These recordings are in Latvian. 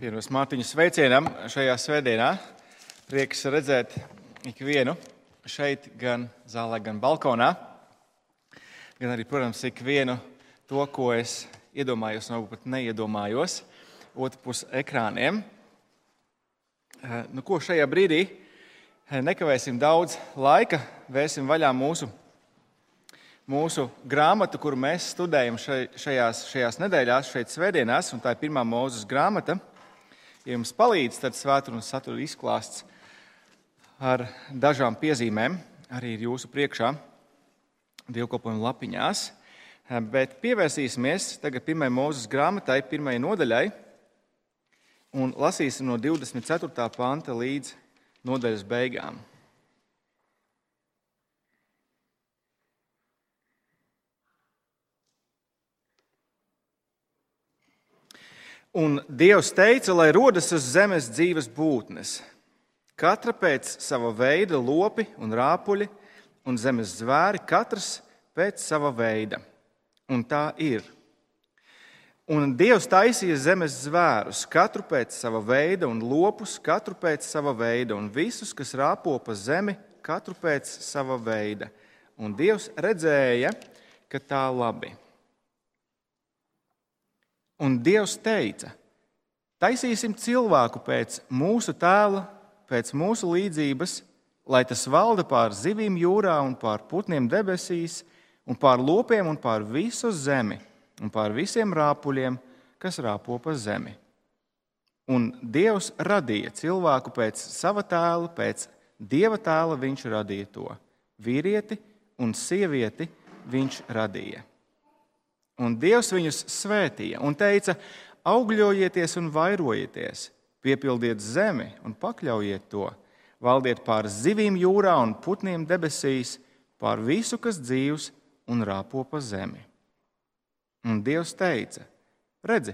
Pirms Mārtiņa sveicienam šajā svētdienā prieks redzēt ikvienu šeit, gan zālē, gan balkonā. Gan arī, protams, ikvienu to, ko es iedomājos, varbūt pat neiedomājos, otru pusi ekrāniem. Eh, nu, ko šajā brīdī eh, nekavēsim daudz laika, vērsim vaļā mūsu, mūsu grāmatu, kuru mēs studējam šajās, šajās nedēļās, šeit svētdienās, un tā ir pirmā mūzes grāmata ja jums palīdz, tad svētdienas satura izklāsts ar dažām piezīmēm arī ir jūsu priekšā dievkalpojuma lapiņās. Bet pievērsīsimies tagad pirmajai mūzes grāmatai, pirmajai nodaļai, un lasīsim no 24. panta līdz nodaļas beigām. Un Dievs teica, lai rodas uz zemes dzīves būtnes, katra pēc sava veida lopi un rāpuļi, un zemes zvēri, katrs pēc sava veida. Un tā ir. Un Dievs taisīja zemes zvērus, katru pēc sava veida, un lopus, katru pēc sava veida, un visus, kas rāpo pa zemi, katru pēc sava veida. Un Dievs redzēja, ka tā labi. Un Dievs teica: Taisīsim cilvēku pēc mūsu tēla, pēc mūsu līdzības, lai tas valda pār zivīm jūrā un pār putniem debesīs, un pār lopiem un pār visu zemi, un pār visiem rāpuļiem, kas rāpo pa zemi. Un Dievs radīja cilvēku pēc sava tēla, pēc dieva tēla viņš radīja to. Vīrieti un sievieti viņš radīja. Un Dievs viņus svētīja un teica: augļojieties un vairojieties, piepildiet zemi un pakļaujiet to, valdiet pār zivīm jūrā un putniem debesīs, pār visu, kas dzīvs un rāpo pa zemi. Un Dievs teica: Redzi,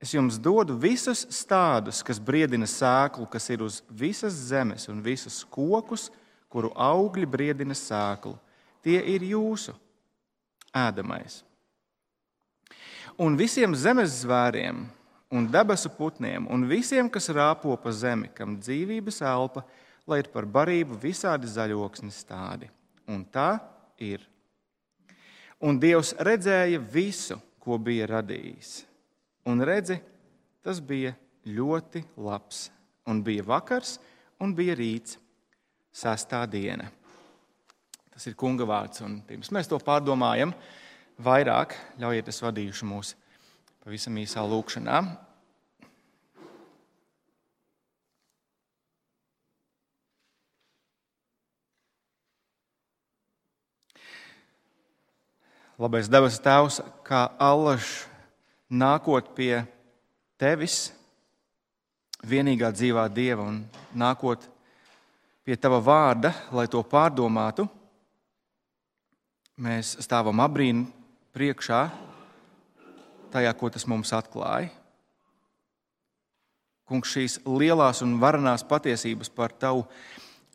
es jums dodu visus stādus, kas briedina sēklu, kas ir uz visas zemes, un visus kokus, kuru augļi briedina sēklu. Tie ir jūsu ēdamais un visiem zemes zvēriem, un debesu putniem, un visiem, kas rāpo pa zemi, kam dzīvības elpa, lai ir par barību visādi zaļoksni stādi. Un tā ir. Un Dievs redzēja visu, ko bija radījis. Un redzi, tas bija ļoti labs. Un bija vakars, un bija rīts, sastā diena. Tas ir kunga vārds, un pirms mēs to pārdomājam, vairāk, ļaujiet, es vadīšu mūs pavisam īsā lūkšanā. Labais debes Tēvs, kā allaž nākot pie Tevis, vienīgā dzīvā Dieva, un nākot pie Tava vārda, lai to pārdomātu, mēs stāvam abrīnu priekšā tajā, ko tas mums atklāja. Kungs, šīs lielās un varenās patiesības par tavu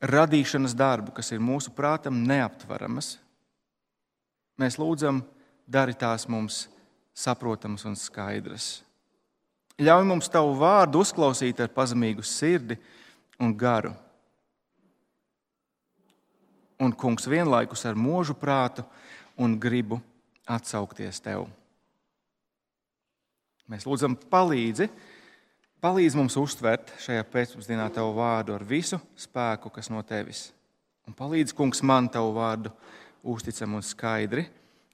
radīšanas darbu, kas ir mūsu prātam neaptveramas, mēs lūdzam, dari tās mums saprotamas un skaidras. Ļauj mums tavu vārdu uzklausīt ar pazemīgu sirdi un garu. Un, kungs, vienlaikus ar mūžu prātu un gribu atsaukties tev. Mēs lūdzam, palīdzi, palīdzi mums uztvert šajā pēcpusdienā tavu vārdu ar visu spēku, kas no tevis. Un palīdzi, kungs, man tavu vārdu uzticam un skaidri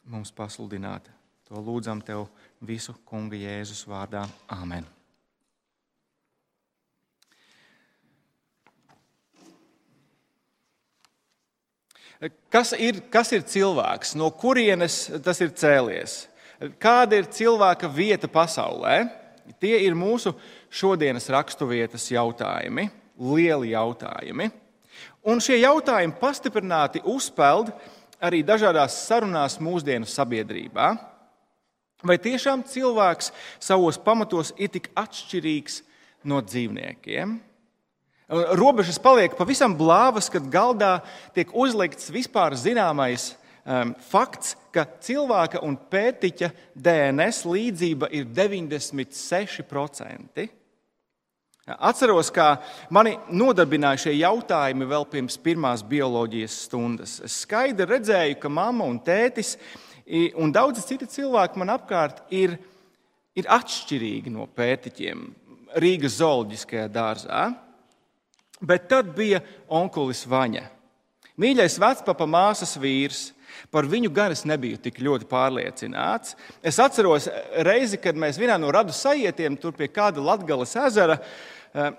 mums pasludināt. To lūdzam tev visu kunga Jēzus vārdā. Āmen! Kas ir, kas ir cilvēks? No kurienes tas ir cēlies? Kāda ir cilvēka vieta pasaulē? Tie ir mūsu šodienas raksturvietas jautājumi, lieli jautājumi. Un šie jautājumi pastiprināti uzpeld arī dažādās sarunās mūsdienu sabiedrībā. Vai tiešām cilvēks savos pamatos ir tik atšķirīgs no dzīvniekiem? Robežas paliek pavisam blāvas, kad galdā tiek uzlikts vispār zināmais um, fakts, ka cilvēka un pētiķa DNS līdzība ir 96%. Atceros, kā mani nodarbināja šie jautājumi vēl pirms pirmās bioloģijas stundas. Es skaidri redzēju, ka mamma un tētis un daudzi citi cilvēki man apkārt ir, ir atšķirīgi no pētiķiem Rīgas zooloģiskajā dārzā. Bet tad bija onkulis Vaņa. Mīļais vecpapa māsas vīrs. Par viņu gan es nebiju tik ļoti pārliecināts. Es atceros reizi, kad mēs vienā no radu sajietiem, tur pie kāda Latvijas ezera, eh,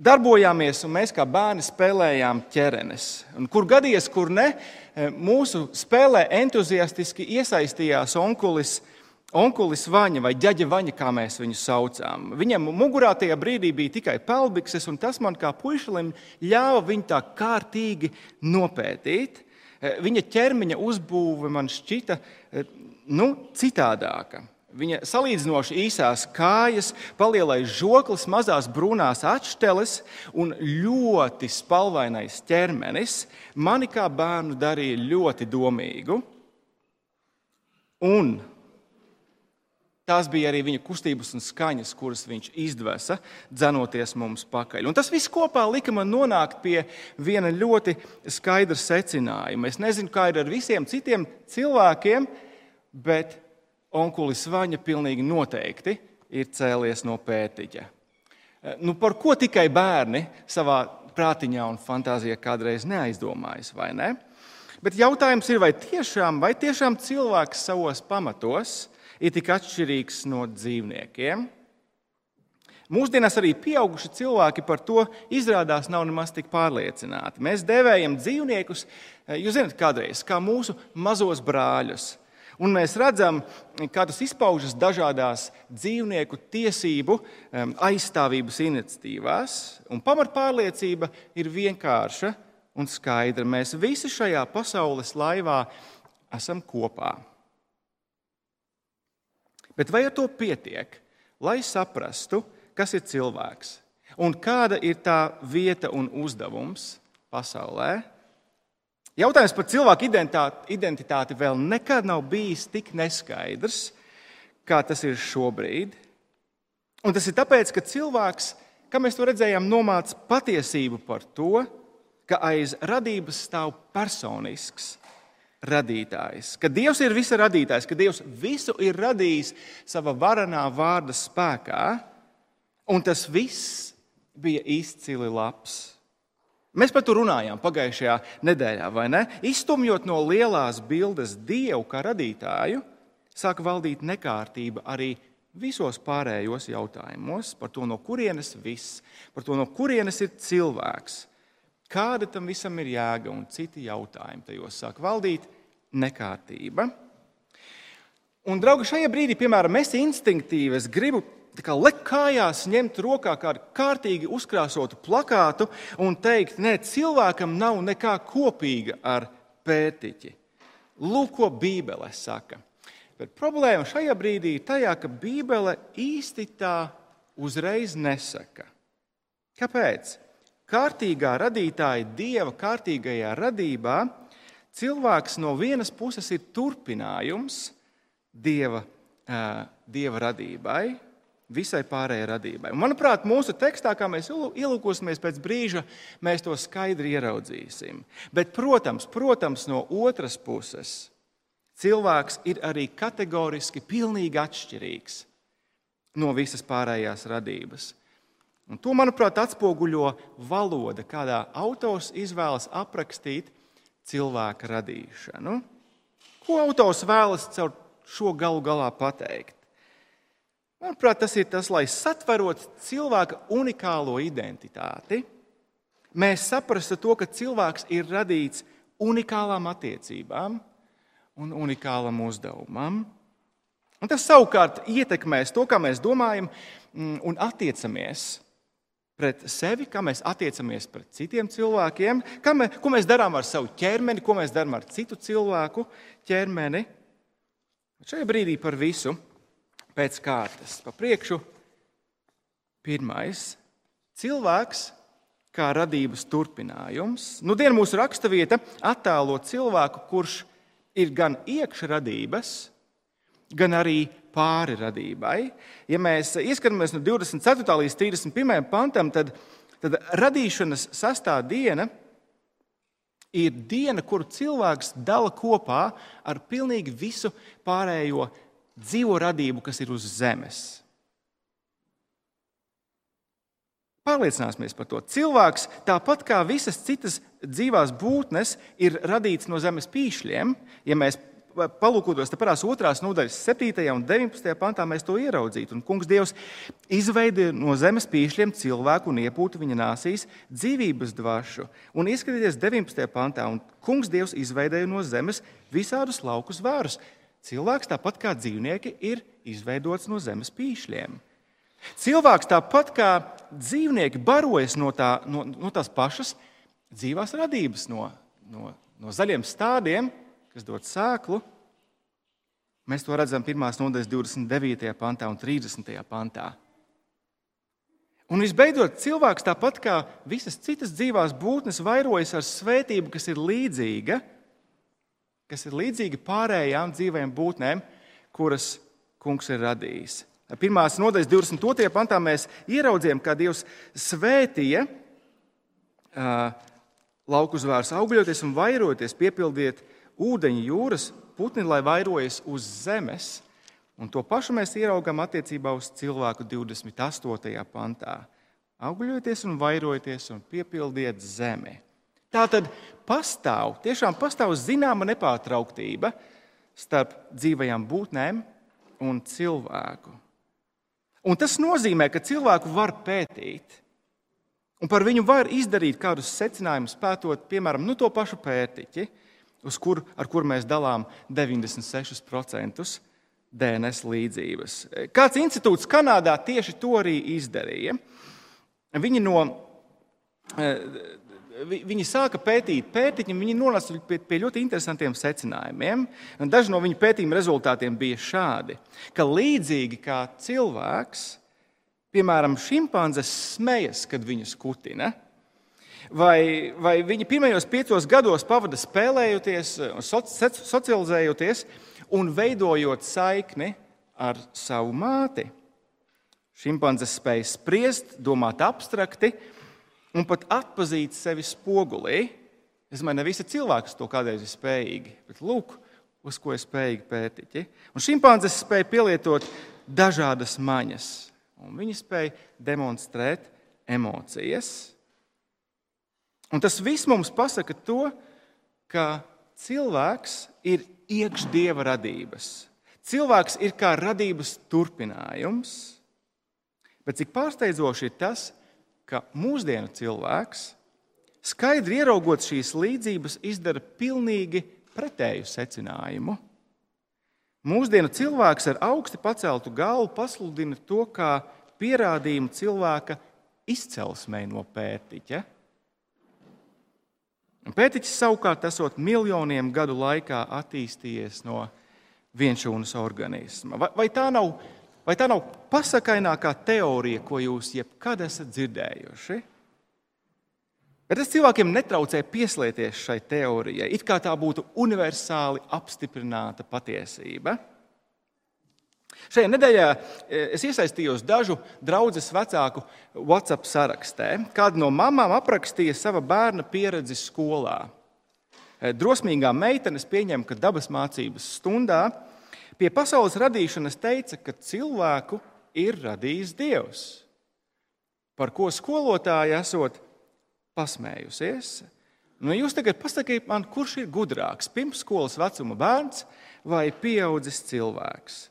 darbojāmies, un mēs kā bērni spēlējām ķerenes. Un kur gadījies, kur ne, eh, mūsu spēlē entuziastiski iesaistījās onkulis. Onkulis Vaņa vai ģeģe Vaņa, kā mēs viņu saucām. Viņam mugurā tajā brīdī bija tikai pelbikses, un tas man kā puišalim ļāva viņu tā kārtīgi nopētīt. Eh, viņa ķermeņa uzbūve man šķita eh, nu, citādāka. Viņa salīdzinoši īsās kājas, palielais žoklis, mazās brūnās atšteles un ļoti spalvainais ķermenis mani kā bērnu darīja ļoti domīgu. Un Tās bija arī viņa kustības un skaņas, kuras viņš izdvesa, dzenoties mums pakaļ. Un tas viss kopā lika man nonākt pie viena ļoti skaidra secinājuma. Es nezinu, kā ir ar visiem citiem cilvēkiem, bet onkulis Vaņa pilnīgi noteikti ir cēlies no pētiķa. Nu, par ko tikai bērni savā prātiņā un fantāzijā kādreiz neaizdomājas, vai ne? Bet jautājums ir, vai tiešām, vai tiešām cilvēks savos pamatos ir tik atšķirīgs no dzīvniekiem. Mūsdienās arī pieauguši cilvēki par to izrādās nav nemaz tik pārliecināti. Mēs devējam dzīvniekus, eh, jūs zināt, kādreiz kā mūsu mazos brāļus. Un mēs redzam, kā tas izpaužas dažādās dzīvnieku tiesību aizstāvības iniciatīvās. Pamatpārliecība ir vienkārša un skaidra. Mēs visi šajā pasaules laivā esam kopā. Bet vai ar to pietiek, lai saprastu, kas ir cilvēks un kāda ir tā vieta un uzdevums pasaulē? Jautājums par cilvēku identitāti, vēl nekad nav bijis tik neskaidrs, kā tas ir šobrīd. Un tas ir tāpēc, ka cilvēks, kā mēs to redzējām, nomāca patiesību par to, ka aiz radības stāv personisks, radītājs, ka Dievs ir visa radītājs, ka Dievs visu ir radījis savā varenā vārda spēkā, un tas viss bija izcili labs. Mēs par to runājām pagājušajā nedēļā, vai ne? Iztumjot no lielās bildes Dievu kā radītāju, sāk valdīt nekārtība arī visos pārējos jautājumos par to, no kurienes viss, par to, no kurienes ir cilvēks Kāda tam visam ir jēga un citi jautājumi tajos sāk valdīt nekārtība. Un, draugi, šajā brīdī, piemēram, es instinktīvi es gribu kā lekt kājās, ņemt rokā kādu kārtīgi uzkrāsotu plakātu un teikt, nē, cilvēkam nav nekā kopīga ar pētiķi. Lūk, ko Bībele saka. Bet problēma šajā brīdī ir tajā, ka Bībele īsti tā uzreiz nesaka. Kāpēc? Kārtīgā radītāja, dieva kārtīgajā radībā, cilvēks no vienas puses ir turpinājums dieva, dieva radībai, visai pārējai radībai. Un, manuprāt, mūsu tekstā, kā mēs ielūkosimies pēc brīža, mēs to skaidri ieraudzīsim. Bet, protams, protams no otras puses, cilvēks ir arī kategoriski pilnīgi atšķirīgs no visas pārējās radības. Un to, manuprāt, atspoguļo valoda, kādā autors izvēlas aprakstīt cilvēka radīšanu. Ko autors vēlas caur šo galu galā pateikt? Manuprāt, tas ir tas, lai satverot cilvēka unikālo identitāti, mēs saprastu to, ka cilvēks ir radīts unikālām attiecībām un unikālam uzdevumam. Un tas savukārt ietekmēs to, kā mēs domājam mm, un attiecamies pret sevi, kā mēs attiecamies pret citiem cilvēkiem, mē, ko mēs darām ar savu ķermeni, ko mēs darām ar citu cilvēku ķermeni. Šajā brīdī par visu pēc kārtas. Pa priekšu pirmais - cilvēks kā radības turpinājums. Nu, Diena mūsu raksturvieta attēlo cilvēku, kurš ir gan iekšradības, gan arī pāri radībai. Ja mēs ieskatāmies no 24. līdz 31. pantam, tad, tad radīšanas sastāvdiena ir diena, kuru cilvēks dala kopā ar pilnīgi visu pārējo dzīvo radību, kas ir uz zemes. Pārliecināsimies par to. Cilvēks, tāpat kā visas citas dzīvās būtnes, ir radīts no zemes pīšļiem. Ja mēs palūkotos, parās otrās nodaļas, 7. un 19. pantā mēs to ieraudzītu. Un kungs Dievs izveidoja no zemes pīšļiem cilvēku un iepūta viņa nāsīs dzīvības dvašu. Un ieskatieties 19. pantā, un kungs Dievs izveidoja no zemes visādus laukus vārus. Cilvēks, tāpat kā dzīvnieki, ir izveidots no zemes pīšļiem. Cilvēks tāpat kā dzīvnieki barojas no, tā, no, no tās pašas dzīvās radības, no, no, no zaļiem stādiem, kas dod sēklu. Mēs to redzam 1. nodaļas 29. pantā un 30. pantā. Un visbeidzot, cilvēks tāpat kā visas citas dzīvās būtnes vairojas ar svētību, kas ir līdzīga, kas ir līdzīga pārējām dzīvajām būtnēm, kuras kungs ir radījis. Pirmās nodaļas 22. pantā mēs ieraudzījām, kā Dievs svētīja uh, lauku zvērus, augļoties un vairoties, piepildiet ūdeņu jūras putni, lai vairojas uz zemes. Un to pašu mēs ieraugām attiecībā uz cilvēku 28. pantā. Augļojieties un vairojieties un piepildiet zemi. Tā tad pastāv, tiešām pastāv zināma nepārtrauktība starp dzīvajām būtnēm un cilvēku. Un tas nozīmē, ka cilvēku var pētīt, un par viņu var izdarīt kādus secinājumus, pētot, piemēram, nu, to pašu pētiķi, kur, ar kuru mēs dalām 96% DNS līdzības. Kāds institūts Kanādā tieši to arī izdarīja. Viņi no viņi sāka pētīt pētiņu, viņi nonāca pie, pie ļoti interesantiem secinājumiem. Daži no viņu pētījuma rezultātiem bija šādi, ka līdzīgi kā cilvēks, piemēram, šimpanzes smejas, kad viņu skutina. Vai, vai viņi pirmajos piecos gados pavada spēlējoties, socializējoties un veidojot saikni ar savu māti. Šimpanzes spēja spriest, domāt abstrakti, un pat atzīt sevi spogulī. Es domāju, ne visi cilvēki to kādreiz ir spējīgi, bet lūk, uz ko ir spējīgi pētiķi. Un šimpanzes spēja pielietot dažādas maņas, un viņi spēja demonstrēt emocijas. Un tas viss mums pasaka to, ka cilvēks ir iekšdieva radības. Cilvēks ir kā radības turpinājums, bet cik pārsteidzoši ir tas, ka mūsdienu cilvēks, skaidri ieraugot šīs līdzības, izdara pilnīgi pretēju secinājumu. Mūsdienu cilvēks ar augsti paceltu galvu pasludina to kā pierādījumu cilvēka izcelsmei no pētiķa. Pētiķis savukārt esot miljoniem gadu laikā attīstījies no vienšūnas organisma. Vai, vai tā nav Vai tā nav pasakainākā teorija, ko jūs jebkad esat dzirdējuši? Bet tas cilvēkiem netraucē pieslēgties šai teorijai, it kā tā būtu universāli apstiprināta patiesība. Šajā nedēļā e, es iesaistījos dažu draugu vecāku WhatsApp sarakstā. Kāda no mamām aprakstīja sava bērna pieredzi skolā. E, drosmīgā meitene pieņem, ka dabas mācības stundā pie pasaules radīšanas teica, ka cilvēku ir radījis Dievs, par ko skolotāja esot pasmējusies. Nu, jūs tagad pasakiet man, kurš ir gudrāks, pirmsskolas vecuma bērns vai pieaudzis cilvēks?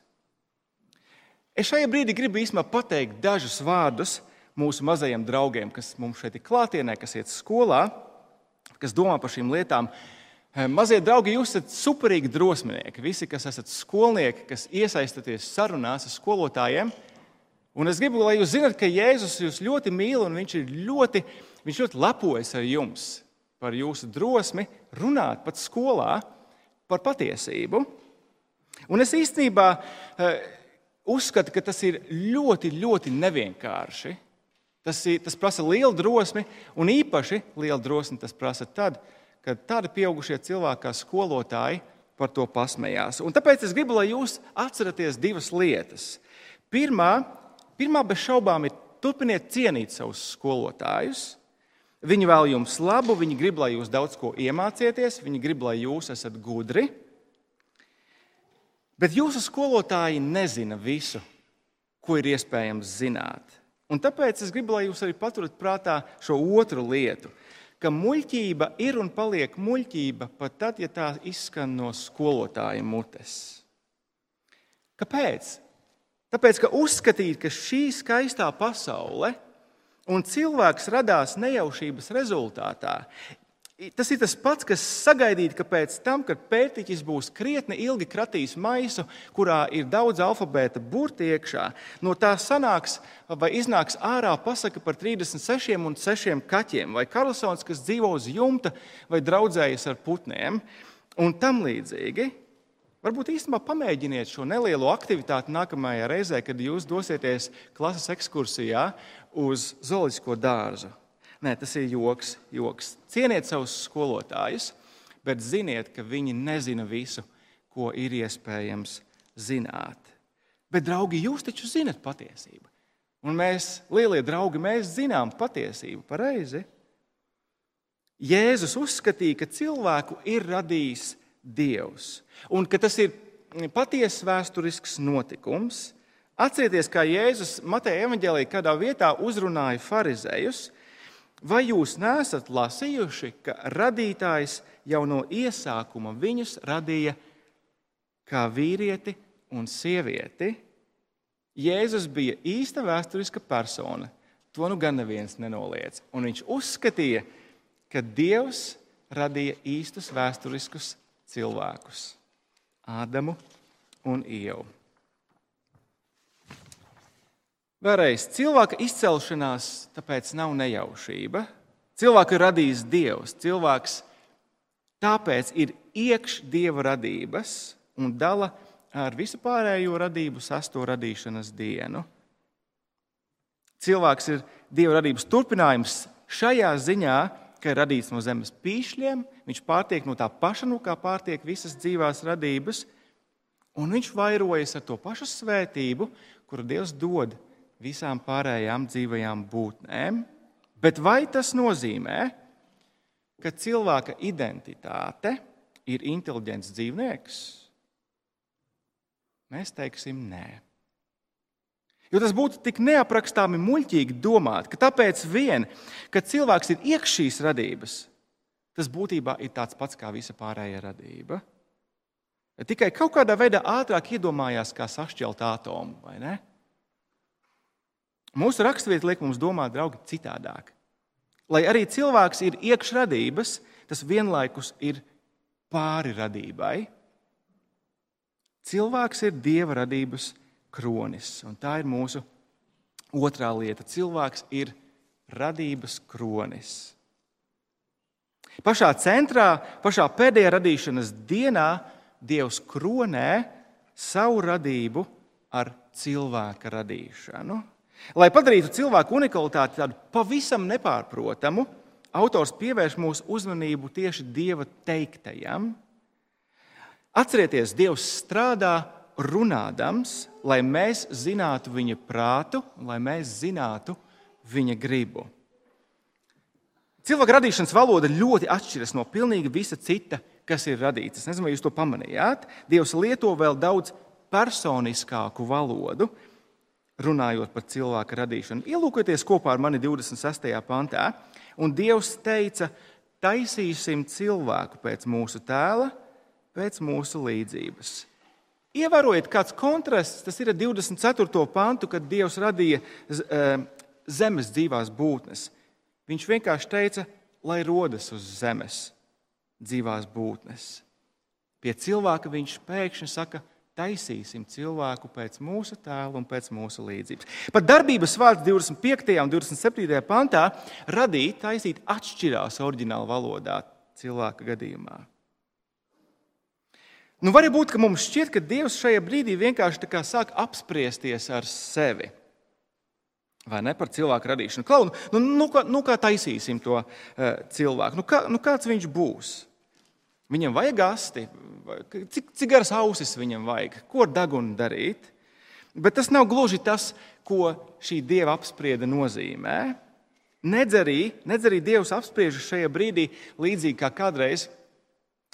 Es šajā brīdī gribu īstenībā pateikt dažus vārdus mūsu mazajiem draugiem, kas mums šeit ir klātienē, kas iet skolā, kas domā par šīm lietām. Eh, mazie draugi, jūs esat superīgi drosminieki. Visi, kas esat skolnieki, kas iesaistaties sarunās ar skolotājiem. Un es gribu, lai jūs zinat, ka Jēzus jūs ļoti mīl un viņš, ļoti, viņš ļoti lepojas ar jums par jūsu drosmi runāt pat skolā par patiesību. Un es īstenībā uzskatu, ka tas ir ļoti, ļoti nevienkārši. Tas, ir, tas prasa lielu drosmi, un īpaši lielu drosmi tas prasa tad, kad tādi pieaugušie cilvēki kā skolotāji par to pasmējās. Un tāpēc es gribu, lai jūs atceraties divas lietas. Pirmā, pirmā bez šaubām ir turpiniet cienīt savus skolotājus. Viņi vēl jums labu, viņi grib, lai jūs daudz ko iemācieties, viņi grib, lai jūs esat gudri. Bet jūsu skolotāji nezina visu, ko ir iespējams zināt. Un tāpēc es gribu, lai jūs arī paturat prātā šo otru lietu ka muļķība ir un paliek muļķība pat tad, ja tā izskan no skolotāja mutes. Kāpēc? Tāpēc, ka uzskatīt, ka šī skaistā pasaule un cilvēks radās nejaušības rezultātā, Tas ir tas pats, kas sagaidīt, ka pēc tam, kad pētiķis būs krietni ilgi kratījis maisu, kurā ir daudz alfabēta burti iekšā, no tā sanāks vai iznāks ārā pasaka par 36 un 6 kaķiem, vai Karlsons, kas dzīvo uz jumta vai draudzējas ar putniem, un tam līdzīgi. Varbūt īstenībā pamēģiniet šo nelielo aktivitāti nākamajā reizē, kad jūs dosieties klases ekskursijā uz zooloģisko dārzu. Nē, tas ir joks, joks. Cieniet savus skolotājus, bet ziniet, ka viņi nezina visu, ko ir iespējams zināt. Bet, draugi, jūs taču zinat patiesību. Un mēs, lielie draugi, mēs zinām patiesību pareizi. Jēzus uzskatīja, ka cilvēku ir radījis Dievs un ka tas ir patiesas vēsturisks notikums. Atcerieties, kā Jēzus Mateja evanģēlī kādā vietā uzrunāja farizējus, Vai jūs neesat lasījuši, ka radītājs jau no iesākuma viņus radīja kā vīrieti un sievieti? Jēzus bija īsta vēsturiska persona. To nu gan neviens nenoliedz. Un viņš uzskatīja, ka Dievs radīja īstus vēsturiskus cilvēkus - Ādamu un Ievu. Vēlreiz, cilvēka izcelšanās tāpēc nav nejaušība. Cilvēku ir radījis Dievs. Cilvēks tāpēc ir iekš Dieva radības un dala ar visu pārējo radību sesto radīšanas dienu. Cilvēks ir Dieva radības turpinājums šajā ziņā, ka ir radīts no zemes pīšļiem, viņš pārtiek no tā paša, no kā pārtiek visas dzīvās radības, un viņš vairojas ar to pašu svētību, kuru Dievs dod visām pārējām dzīvajām būtnēm. Bet vai tas nozīmē, ka cilvēka identitāte ir inteliģents dzīvnieks? Mēs teiksim, nē. Jo tas būtu tik neaprakstāmi muļķīgi domāt, ka tāpēc vien, ka cilvēks ir iekš šīs radības, tas būtībā ir tāds pats kā visa pārējā radība. Tikai kaut kādā veidā ātrāk iedomājās, kā sašķelt atomu, vai ne? Mūsu raksturvieta liek mums domāt, draugi, citādāk. Lai arī cilvēks ir iekšradības, tas vienlaikus ir pāri radībai. Cilvēks ir dieva radības kronis, un tā ir mūsu otrā lieta. Cilvēks ir radības kronis. Pašā centrā, pašā pēdējā radīšanas dienā Dievs kronē savu radību ar cilvēka radīšanu. Lai padarītu cilvēku unikalitāti tādu pavisam nepārprotamu, autors pievērš mūsu uzmanību tieši Dieva teiktajam. Atcerieties, Dievs strādā runādams, lai mēs zinātu viņa prātu, lai mēs zinātu viņa gribu. Cilvēka radīšanas valoda ļoti atšķiras no pilnīgi visa cita, kas ir radīts. Es nezinu, vai jūs to pamanījāt. Dievs lieto vēl daudz personiskāku valodu, runājot par cilvēka radīšanu. Ielūkojieties kopā ar mani 26. pantā. Un Dievs teica, taisīsim cilvēku pēc mūsu tēla, pēc mūsu līdzības. Ievērojiet, kāds kontrasts tas ir ar 24. pantu, kad Dievs radīja eh, zemes dzīvās būtnes. Viņš vienkārši teica, lai rodas uz zemes dzīvās būtnes. Pie cilvēka viņš pēkšņi saka, taisīsim cilvēku pēc mūsu tēla un pēc mūsu līdzības. Pat darbības vārds 25. un 27. pantā radīt, taisīt atšķirās oriģināla valodā cilvēka gadījumā. Nu, var būt, ka mums šķiet, ka Dievs šajā brīdī vienkārši sāk apspriesties ar sevi. Vai ne par cilvēku radīšanu? Klau, nu, nu, kā, nu, kā taisīsim to uh, cilvēku? Nu, kā, nu, kāds viņš būs? Viņam vajag asti, cik, cik garas ausis viņam vajag, ko ar degunu darīt. Bet tas nav gluži tas, ko šī dieva apspriede nozīmē. Nedz arī, nedz arī Dievs apspriež šajā brīdī līdzīgi kā kādreiz.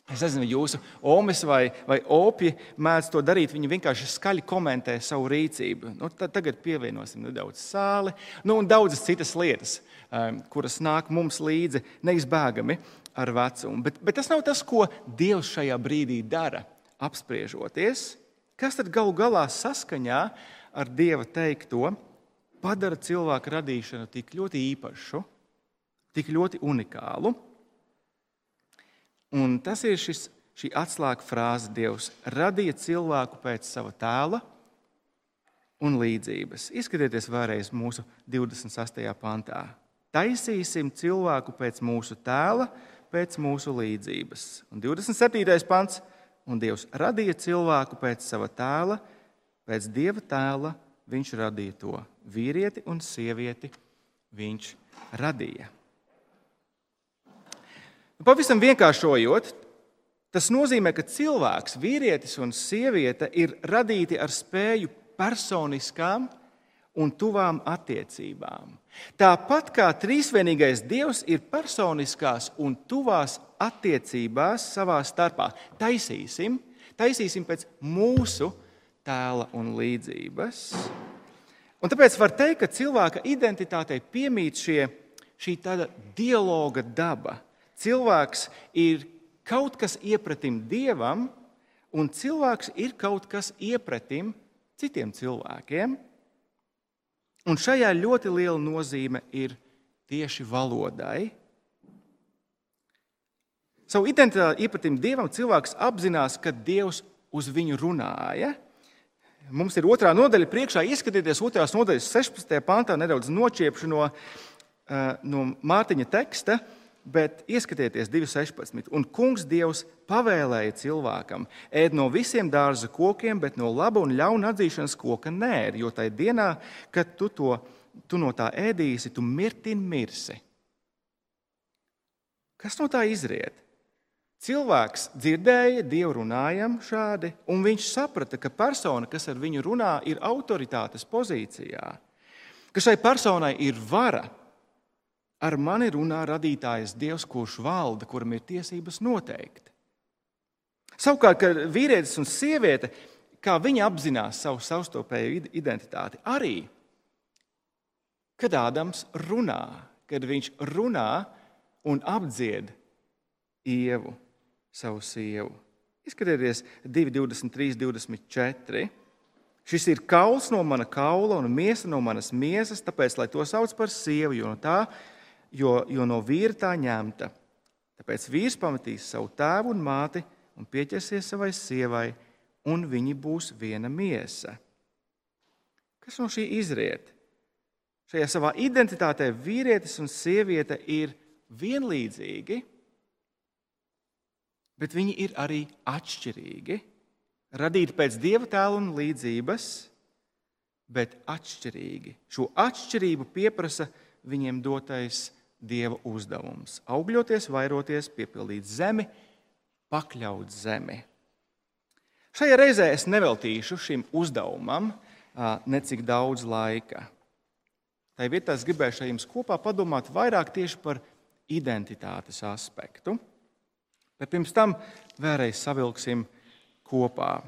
Es nezinu, jūsu omas vai, vai opji mēdz to darīt. Viņi vienkārši skaļi komentē savu rīcību. Nu, tagad pievienosim nedaudz sāli nu, un daudzas citas lietas, um, kuras nāk mums līdzi neizbēgami ar vecumu. Bet, bet tas nav tas, ko Dievs šajā brīdī dara, apspriežoties. Kas tad galu galā saskaņā ar Dieva teikto? padara cilvēku radīšanu tik ļoti īpašu, tik ļoti unikālu. Un tas ir šis, šī atslēga frāze, Dievs radīja cilvēku pēc sava tēla un līdzības. Izskatieties vēlreiz mūsu 26. pantā. Taisīsim cilvēku pēc mūsu tēla, pēc mūsu līdzības. Un 27. pants. Un Dievs radīja cilvēku pēc sava tēla, pēc Dieva tēla viņš radīja to vīrieti un sievieti viņš radīja. Pavisam vienkāršojot, tas nozīmē, ka cilvēks, vīrietis un sieviete ir radīti ar spēju personiskām un tuvām attiecībām. Tāpat kā trīsvienīgais Dievs ir personiskās un tuvās attiecībās savā starpā, taisīsim, taisīsim pēc mūsu tēla un līdzības. Un tāpēc var teikt, ka cilvēka identitātei piemīt šie, šī tāda dialoga daba. Cilvēks ir kaut kas iepratim dievam, un cilvēks ir kaut kas iepratim citiem cilvēkiem. Un šajā ļoti liela nozīme ir tieši valodai. Savu identitāti iepratim dievam cilvēks apzinās, ka dievs uz viņu runāja. Mums ir otrā nodaļa priekšā. Ieskatieties, otrās nodaļas 16. pāntā, nedaudz nočiepšu no, eh, no Mārtiņa teksta, bet ieskatieties 2.16. Un kungs Dievs pavēlēja cilvēkam ēd no visiem dārza kokiem, bet no laba un ļauna atzīšanas koka nē, jo tajā dienā, kad tu, to, tu no tā ēdīsi, tu mirti mirsi. Kas no tā izriet? Cilvēks dzirdēja, Dievu runājam šādi, un viņš saprata, ka persona, kas ar viņu runā, ir autoritātes pozīcijā, ka šai personai ir vara. Ar mani runā radītājs Dievs, kurš valda, kuram ir tiesības noteikt. Savukārt, kad vīrietis un sieviete, kā viņi apzinās savu savstarpēju identitāti, arī, kad Ādams runā, kad viņš runā un apdzied ievu savu sievu. Izskatieties, 2, 23, 24. Šis ir kauls no mana kaula un miesa no manas miesas, tāpēc, lai to sauc par sievu, jo no, tā, jo, jo no vīra tā ņemta. Tāpēc vīrs pametīs savu tēvu un māti un pieķersies savai sievai, un viņi būs viena miesa. Kas no šī izriet? Šajā savā identitātē vīrietis un sieviete ir vienlīdzīgi bet viņi ir arī atšķirīgi. Radīti pēc dieva tēla un līdzības, bet atšķirīgi. Šo atšķirību pieprasa viņiem dotais dieva uzdevums - augļoties, vairoties, piepildīt zemi, pakļaut zemi. Šajā reizē es neveltīšu šim uzdevumam necik daudz laika. Tā vietā es gribēju jums kopā padomāt vairāk tieši par identitātes aspektu. Bet pirms tam vēlreiz savilksim kopā.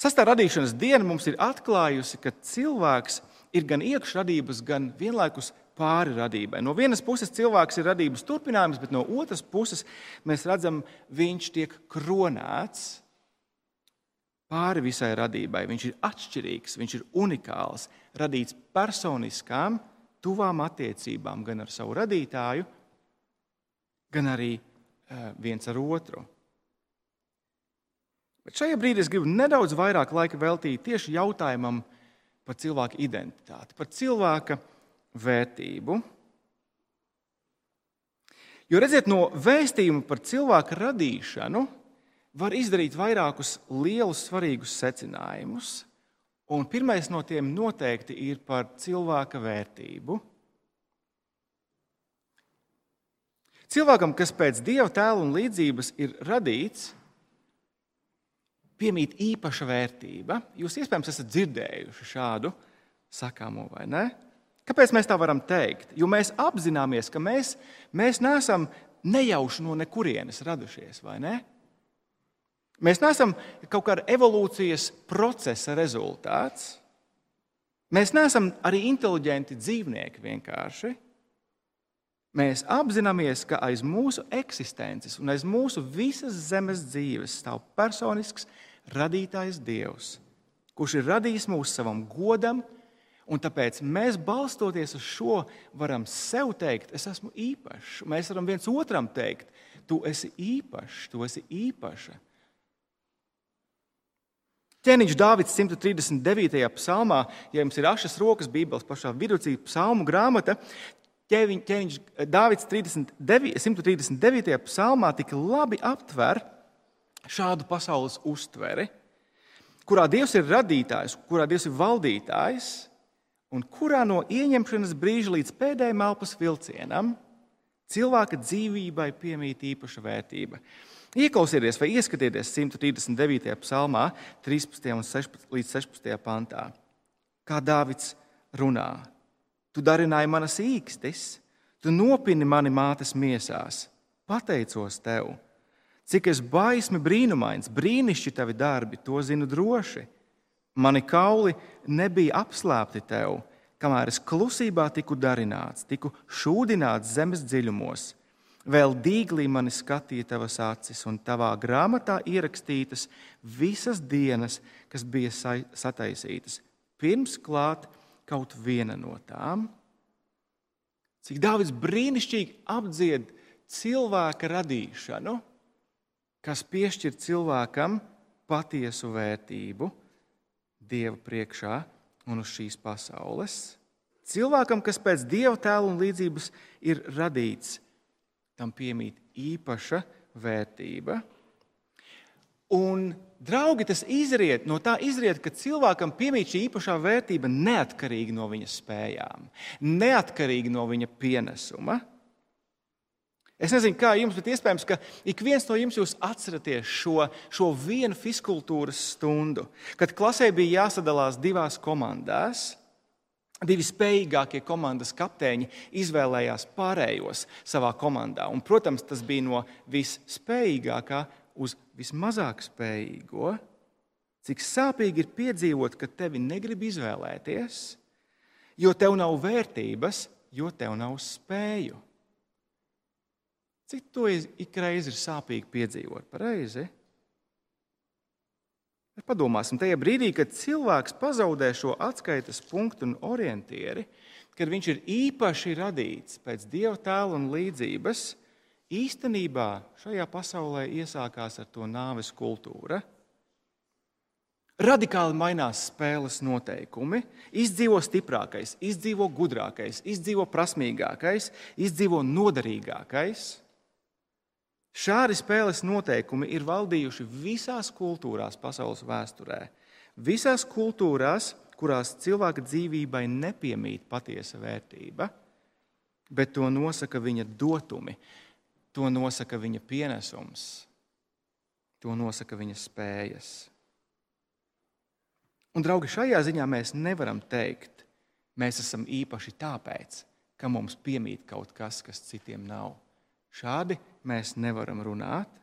Sastā radīšanas diena mums ir atklājusi, ka cilvēks ir gan iekšradības, gan vienlaikus pāri radībai. No vienas puses cilvēks ir radības turpinājums, bet no otras puses mēs redzam, viņš tiek kronēts pāri visai radībai. Viņš ir atšķirīgs, viņš ir unikāls, radīts personiskām, tuvām attiecībām gan ar savu radītāju, gan arī eh, viens ar otru. Bet šajā brīdī es gribu nedaudz vairāk laika veltīt tieši jautājumam par cilvēka identitāti, par cilvēka vērtību. Jo redziet, no vēstījuma par cilvēka radīšanu var izdarīt vairākus lielus, svarīgus secinājumus. Un pirmais no tiem noteikti ir par cilvēka vērtību. Cilvēkam, kas pēc dieva tēla un līdzības ir radīts, piemīt īpaša vērtība. Jūs iespējams esat dzirdējuši šādu sakāmo, vai ne? Kāpēc mēs tā varam teikt? Jo mēs apzināmies, ka mēs, mēs neesam nejauši no nekurienes radušies, vai ne? Mēs neesam kaut kāda evolūcijas procesa rezultāts. Mēs neesam arī inteliģenti dzīvnieki vienkārši. Mēs apzināmies, ka aiz mūsu eksistences un aiz mūsu visas zemes dzīves stāv personisks radītājs Dievs, kurš ir radījis mūs savam godam, un tāpēc mēs balstoties uz šo varam sev teikt, es esmu īpašs. Mēs varam viens otram teikt, tu esi īpašs, tu esi īpaša. Ķēniņš Dārvids 139. psalmā, ja jums ir ašas rokas, Bībeles pašā vidū, psalmu grāmata, ķēniņš Dārvids 39, 139. psalmā tik labi aptver šādu pasaules uztveri, kurā Dievs ir radītājs, kurā Dievs ir valdītājs, un kurā no ieņemšanas brīža līdz pēdējiem elpas vilcienam cilvēka dzīvībai piemīt īpaša vērtība. Ieklausieties vai ieskatieties 139. psalmā, 13. un 16, līdz 16. pantā. Kā Dāvids runā, tu darināji manas īkstis, tu nopini mani mātes miesās, pateicos tev. Cik es baismi brīnumains, brīnišķīgi tavi darbi, to zinu droši. Mani kauli nebija apslēpti tev, kamēr es klusībā tiku darināts, tiku šūdināts zemes dziļumos Vēl dīglī mani skatīja tavas acis, un tavā grāmatā ierakstītas visas dienas, kas bija sataisītas, pirms klāt kaut viena no tām. Cik Dāvids brīnišķīgi apdzied cilvēka radīšanu, kas piešķir cilvēkam patiesu vērtību Dieva priekšā un uz šīs pasaules. Cilvēkam, kas pēc Dieva tēla un līdzības ir radīts, tam piemīt īpaša vērtība. Un, draugi, tas izriet, no tā izriet, ka cilvēkam piemīt šī īpašā vērtība neatkarīgi no viņa spējām, neatkarīgi no viņa pienesuma. Es nezinu, kā jums, bet iespējams, ka ik viens no jums atceraties šo, šo vienu fiskultūras stundu, kad klasē bija jāsadalās divās komandās. Divi spējīgākie komandas kapteiņi izvēlējās pārējos savā komandā. Un, protams, tas bija no visspējīgākā uz vismazāk spējīgo. Cik sāpīgi ir piedzīvot, ka tevi negrib izvēlēties, jo tev nav vērtības, jo tev nav spēju. Cik to ikreiz ir sāpīgi piedzīvot? Pareizi? Padomāsim, tajā brīdī, kad cilvēks pazaudē šo atskaites punktu un orientieri, kad viņš ir īpaši radīts pēc dieva tēla un līdzības, īstenībā šajā pasaulē iesākās ar to nāves kultūra. Radikāli mainās spēles noteikumi. Izdzīvo stiprākais, izdzīvo gudrākais, izdzīvo prasmīgākais, izdzīvo noderīgākais. Šādi spēles noteikumi ir valdījuši visās kultūrās pasaules vēsturē. Visās kultūrās, kurās cilvēka dzīvībai nepiemīt patiesa vērtība, bet to nosaka viņa dotumi, to nosaka viņa pienesums, to nosaka viņa spējas. Un, draugi, šajā ziņā mēs nevaram teikt, mēs esam īpaši tāpēc, ka mums piemīt kaut kas, kas citiem nav. Šādi mēs nevaram runāt.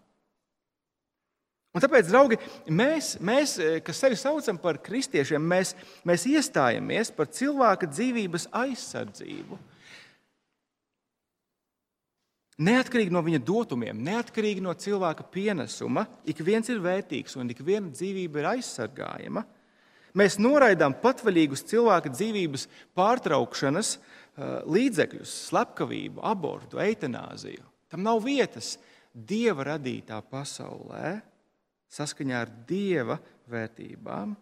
Un tāpēc, draugi, mēs, mēs, eh, kas sevi saucam par kristiešiem, mēs, mēs iestājamies par cilvēka dzīvības aizsardzību. Neatkarīgi no viņa dotumiem, neatkarīgi no cilvēka pienesuma, ik viens ir vērtīgs un ik viena dzīvība ir aizsargājama. Mēs noraidām patvaļīgus cilvēka dzīvības pārtraukšanas eh, līdzekļus, slepkavību, abortu, eitanāziju. Tam nav vietas Dieva radītā pasaulē saskaņā ar Dieva vērtībām.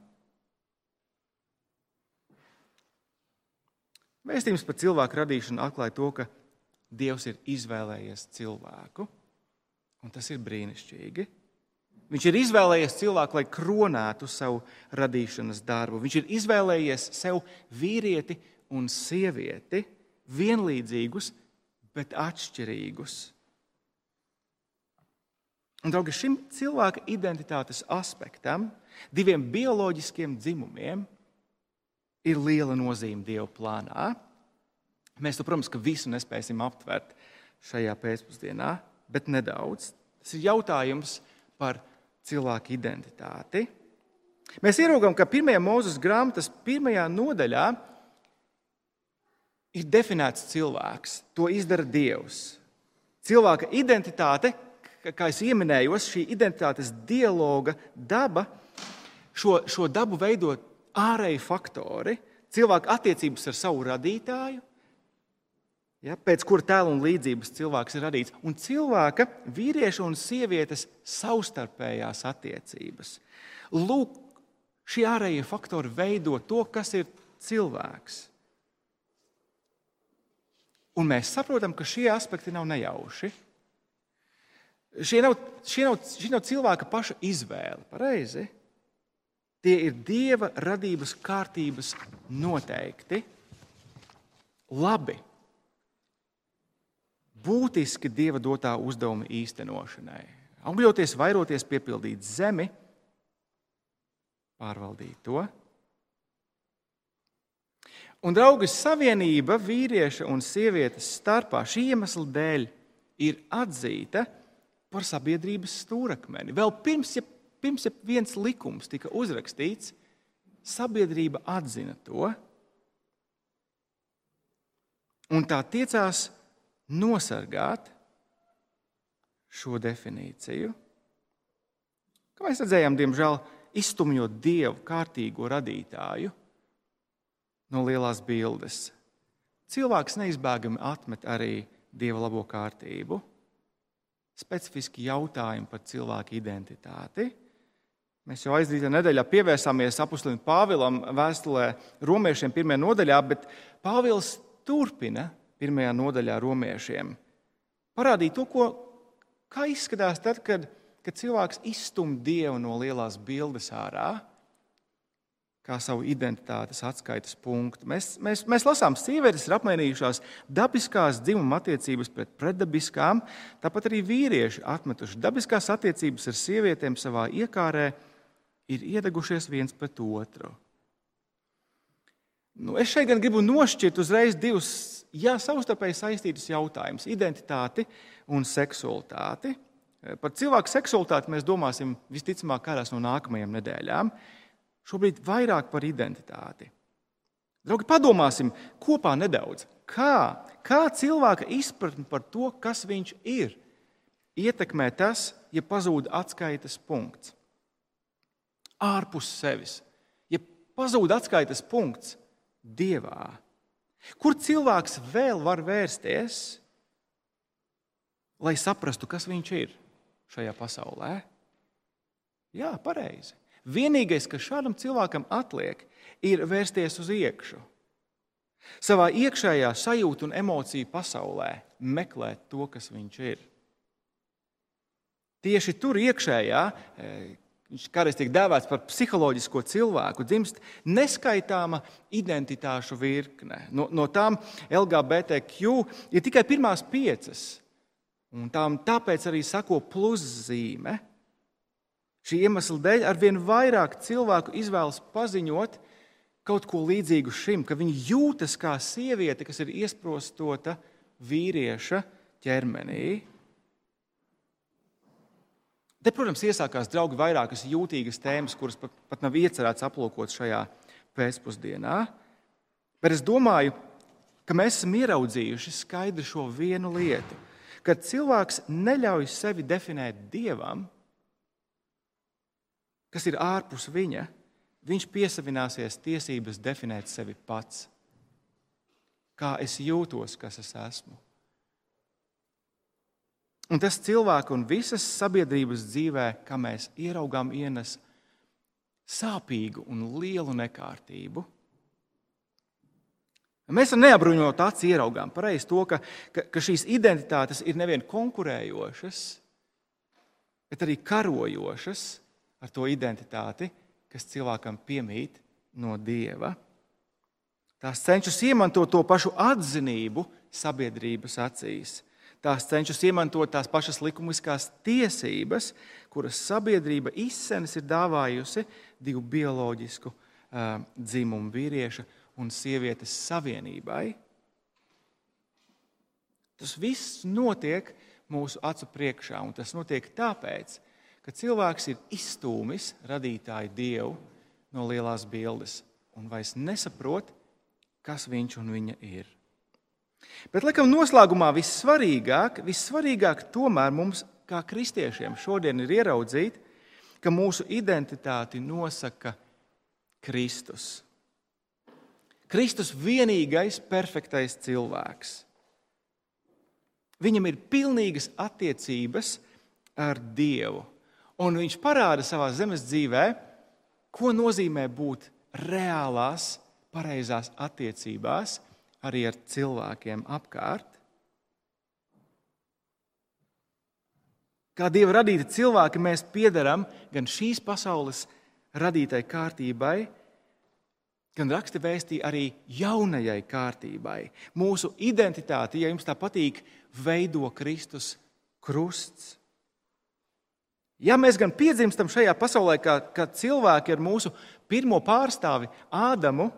Vēstījums par cilvēku radīšanu atklāja to, ka Dievs ir izvēlējies cilvēku, un tas ir brīnišķīgi. Viņš ir izvēlējies cilvēku, lai kronētu savu radīšanas darbu. Viņš ir izvēlējies sev vīrieti un sievieti, vienlīdzīgus, bet atšķirīgus Un, draugi, šim cilvēka identitātes aspektam, diviem bioloģiskiem dzimumiem, ir liela nozīme Dieva plānā. Mēs, to, protams, visu nespēsim aptvert šajā pēcpusdienā, bet nedaudz. Tas ir jautājums par cilvēku identitāti. Mēs ieraugām, ka pirmajā mūzes grāmatas pirmajā nodaļā ir definēts cilvēks. To izdara Dievs. Cilvēka identitāte, kā jau minēju, šī identitātes dialoga daba, šo, šo dabu veido ārēji faktori, cilvēka attiecības ar savu radītāju, ja, pēc kura tēla un līdzības cilvēks ir radīts, un cilvēka, vīrieša un sievietes savstarpējās attiecības. Lūk, šie ārējie faktori veido to, kas ir cilvēks. Un mēs saprotam, ka šie aspekti nav nejauši. Šie nav, šie nav, šie nav cilvēka paša izvēle. Pareizi? Tie ir dieva radības kārtības noteikti. Labi. Būtiski dieva dotā uzdevuma īstenošanai. Augļoties, vairoties, piepildīt zemi, pārvaldīt to. Un, draugi, savienība vīrieša un sievietes starpā šī iemesla dēļ ir atzīta par sabiedrības stūrakmeni. Vēl pirms, ja, pirms ja viens likums tika uzrakstīts, sabiedrība atzina to. Un tā tiecās nosargāt šo definīciju. Kā mēs redzējām, diemžēl, izstumjot dievu kārtīgo radītāju no lielās bildes. Cilvēks neizbēgami atmet arī dieva labo kārtību. Specifiski jautājumi par cilvēku identitāti. Mēs jau aizdītā nedēļā pievērsāmies apakšlim Pāvilam vēstulē romiešiem pirmajā nodaļā, bet Pāvils turpina pirmajā nodaļā romiešiem. Parādīt to, ko, kā izskatās tad, kad, kad cilvēks izstumj dievu no lielās bildes ārā kā savu identitātes atskaites punktu. Mēs, mēs, mēs lasām, ka sievietes ir apmainījušās dabiskās dzimuma attiecības pret pretdabiskām, tāpat arī vīrieši atmetuši dabiskās attiecības ar sievietēm savā iekārē, ir iedegušies viens pret otru. Nu, es šeit gan gribu nošķirt uzreiz divus jā, savstarpēji saistītus jautājumus - identitāti un seksualitāti. Par cilvēku seksualitāti mēs domāsim visticamāk kādās no nākamajām nedēļām šobrīd vairāk par identitāti. Draugi, padomāsim kopā nedaudz, kā, kā cilvēka izpratne par to, kas viņš ir, ietekmē tas, ja pazūd atskaites punkts. Ārpus sevis, ja pazūd atskaites punkts Dievā. Kur cilvēks vēl var vērsties, lai saprastu, kas viņš ir šajā pasaulē? Jā, pareizi. Vienīgais, kas šādam cilvēkam atliek, ir vērsties uz iekšu. Savā iekšējā sajūta un emociju pasaulē meklēt to, kas viņš ir. Tieši tur iekšējā, e, viņš kādreiz tiek dēvēts par psiholoģisko cilvēku, dzimst neskaitāma identitāšu virkne. No, no tām LGBTQ ir tikai pirmās piecas, un tām tāpēc arī sako pluszīme. Šī iemesla dēļ arvien vairāk cilvēku izvēlas paziņot kaut ko līdzīgu šim, ka viņi jūtas kā sieviete, kas ir iesprostota vīrieša ķermenī. Te, protams, iesākās draugi vairākas jūtīgas tēmas, kuras pat, pat nav iecerēts aplūkot šajā pēcpusdienā. Bet es domāju, ka mēs esam ieraudzījuši skaidru šo vienu lietu, ka cilvēks neļauj sevi definēt dievam, kas ir ārpus viņa, viņš piesavināsies tiesības definēt sevi pats. Kā es jūtos, kas es esmu. Un tas cilvēku un visas sabiedrības dzīvē, kā mēs ieraugām, ienes sāpīgu un lielu nekārtību. Mēs ar neapbruņotu aci ieraugām pareizi to, ka, ka, ka šīs identitātes ir nevien konkurējošas, bet arī karojošas ar to identitāti, kas cilvēkam piemīt no dieva. Tās cenšas iemantot to pašu atzinību sabiedrības acīs. Tās cenšas izmantot tās pašas likumiskās tiesības, kuras sabiedrība izsenis ir dāvājusi divu bioloģisku uh, dzimumu vīrieša un sievietes savienībai. Tas viss notiek mūsu acu priekšā, un tas notiek tāpēc, ka cilvēks ir izstūmis radītāju dievu no lielās bildes un vairs nesaprot, kas viņš un viņa ir. Bet, laikam, noslēgumā vissvarīgāk, vissvarīgāk tomēr mums, kā kristiešiem, šodien ir ieraudzīt, ka mūsu identitāti nosaka Kristus. Kristus vienīgais perfektais cilvēks. Viņam ir pilnīgas attiecības ar Dievu. Un viņš parāda savā zemes dzīvē, ko nozīmē būt reālās, pareizās attiecībās arī ar cilvēkiem apkārt. Kā Dieva radīti cilvēki, mēs piedaram gan šīs pasaules radītai kārtībai, gan raksti vēstīja arī jaunajai kārtībai. Mūsu identitāti, ja jums tā patīk, veido Kristus krusts. Ja mēs gan piedzimstam šajā pasaulē, kā, kā cilvēki ar mūsu pirmo pārstāvi Ādamu,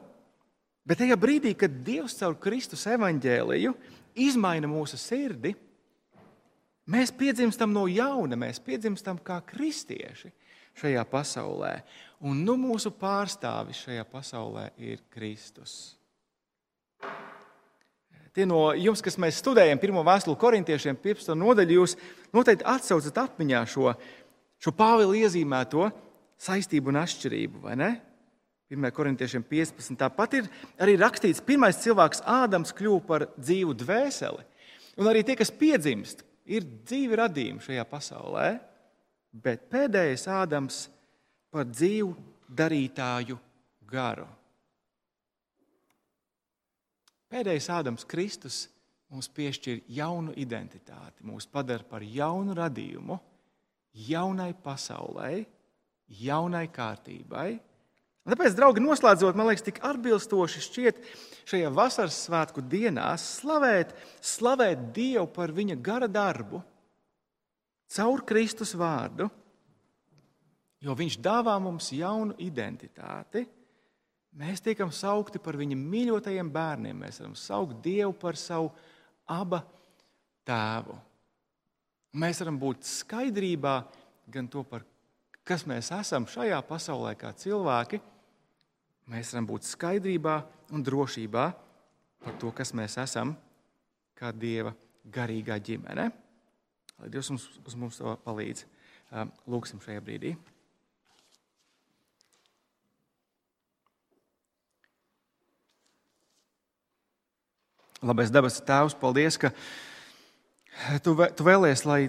Bet tajā brīdī, kad Dievs caur Kristus evaņģēliju izmaina mūsu sirdi, mēs piedzimstam no jauna, mēs piedzimstam kā kristieši šajā pasaulē. Un nu mūsu pārstāvis šajā pasaulē ir Kristus. Tie no jums, kas mēs studējam pirmo vēstuli korintiešiem, 15. nodaļu, jūs noteikti atcaucat atmiņā šo, šo Pāvila iezīmēto saistību un atšķirību, vai ne? 1. korintiešiem 15. Tāpat ir arī rakstīts, ka pirmais cilvēks Ādams kļuva par dzīvu dvēseli. Un arī tie, kas piedzimst, ir dzīvi radījumi šajā pasaulē, bet pēdējais Ādams par dzīvu darītāju garu. Pēdējais Ādams Kristus mums piešķir jaunu identitāti, mūs padara par jaunu radījumu, jaunai pasaulē, jaunai kārtībai Un tāpēc, draugi, noslēdzot, man liekas, tik atbilstoši šķiet šajā vasaras svētku dienā slavēt, slavēt Dievu par viņa gara darbu, caur Kristus vārdu, jo Viņš dāvā mums jaunu identitāti. Mēs tiekam saukti par viņa mīļotajiem bērniem. Mēs varam saukt Dievu par savu abu tēvu. Mēs varam būt skaidrībā gan to, par kas mēs esam šajā pasaulē, kā cilvēki, mēs varam būt skaidrībā un drošībā par to, kas mēs esam, kā Dieva garīgā ģimene. Lai Dievs mums, uz mums to palīdz. Lūksim šajā brīdī. Labais debesu Tēvs, paldies, ka tu, tu vēlies, lai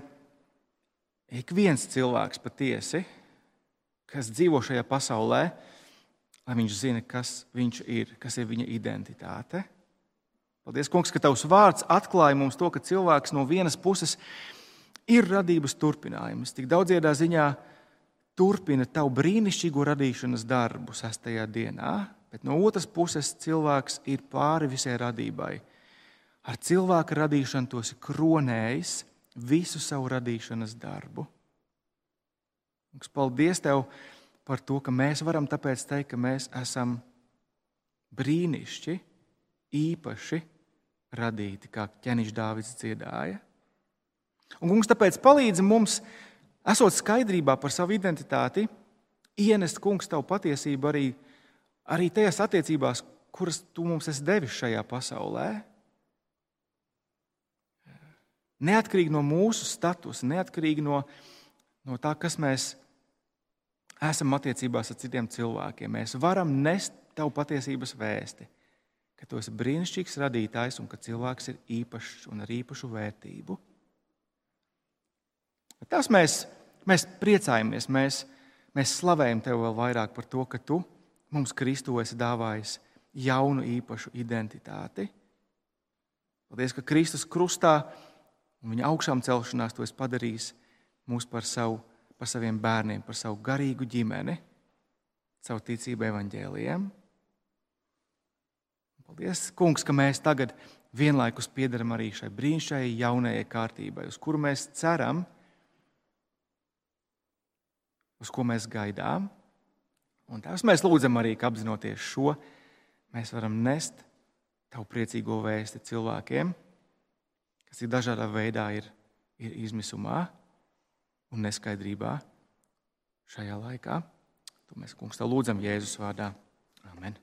ik viens cilvēks patiesi, kas dzīvo šajā pasaulē, lai viņš zina, kas viņš ir, kas ir viņa identitāte. Paldies, Kungs, ka Tavs vārds atklāja mums to, ka cilvēks no vienas puses ir radības turpinājums. Tik daudziedā ziņā turpina Tavu brīnišķīgo radīšanas darbu sastajā dienā, bet no otras puses cilvēks ir pāri visai radībai. Ar cilvēka radīšanu tos ir kronējis visu savu radīšanas darbu. Kungs, paldies Tev! par to, ka mēs varam tāpēc teikt, ka mēs esam brīnišķi, īpaši radīti, kā ķēniņš Dāvids dziedāja. Un kungs tāpēc palīdz mums, esot skaidrībā par savu identitāti, ienest kungs tavu patiesību arī, arī tajās attiecībās, kuras tu mums esi devis šajā pasaulē. Neatkarīgi no mūsu statusa, neatkarīgi no, no tā, kas mēs esam attiecībās ar citiem cilvēkiem. Mēs varam nest tavu patiesības vēsti, ka tu esi brīnišķīgs radītājs un ka cilvēks ir īpašs un ar īpašu vērtību. Tas mēs, mēs priecājamies, mēs, mēs slavējam tevi vēl vairāk par to, ka tu mums Kristu esi dāvājis jaunu īpašu identitāti. Paldies, ka Kristus krustā un viņa augšām celšanās to esi padarījis mūs par savu par saviem bērniem, par savu garīgu ģimeni, savu ticību evaņģēliem. Paldies, Kungs, ka mēs tagad vienlaikus piedaram arī šai brīnišķīgajai jaunajai kārtībai, uz kuru mēs ceram, uz ko mēs gaidām. Un tās mēs lūdzam arī, ka apzinoties šo, mēs varam nest tavu priecīgo vēsti cilvēkiem, kas ir dažādā veidā ir, ir izmisumā un neskaidrībā šajā laikā. To mēs, kungs, lūdzam Jēzus vārdā. Amen.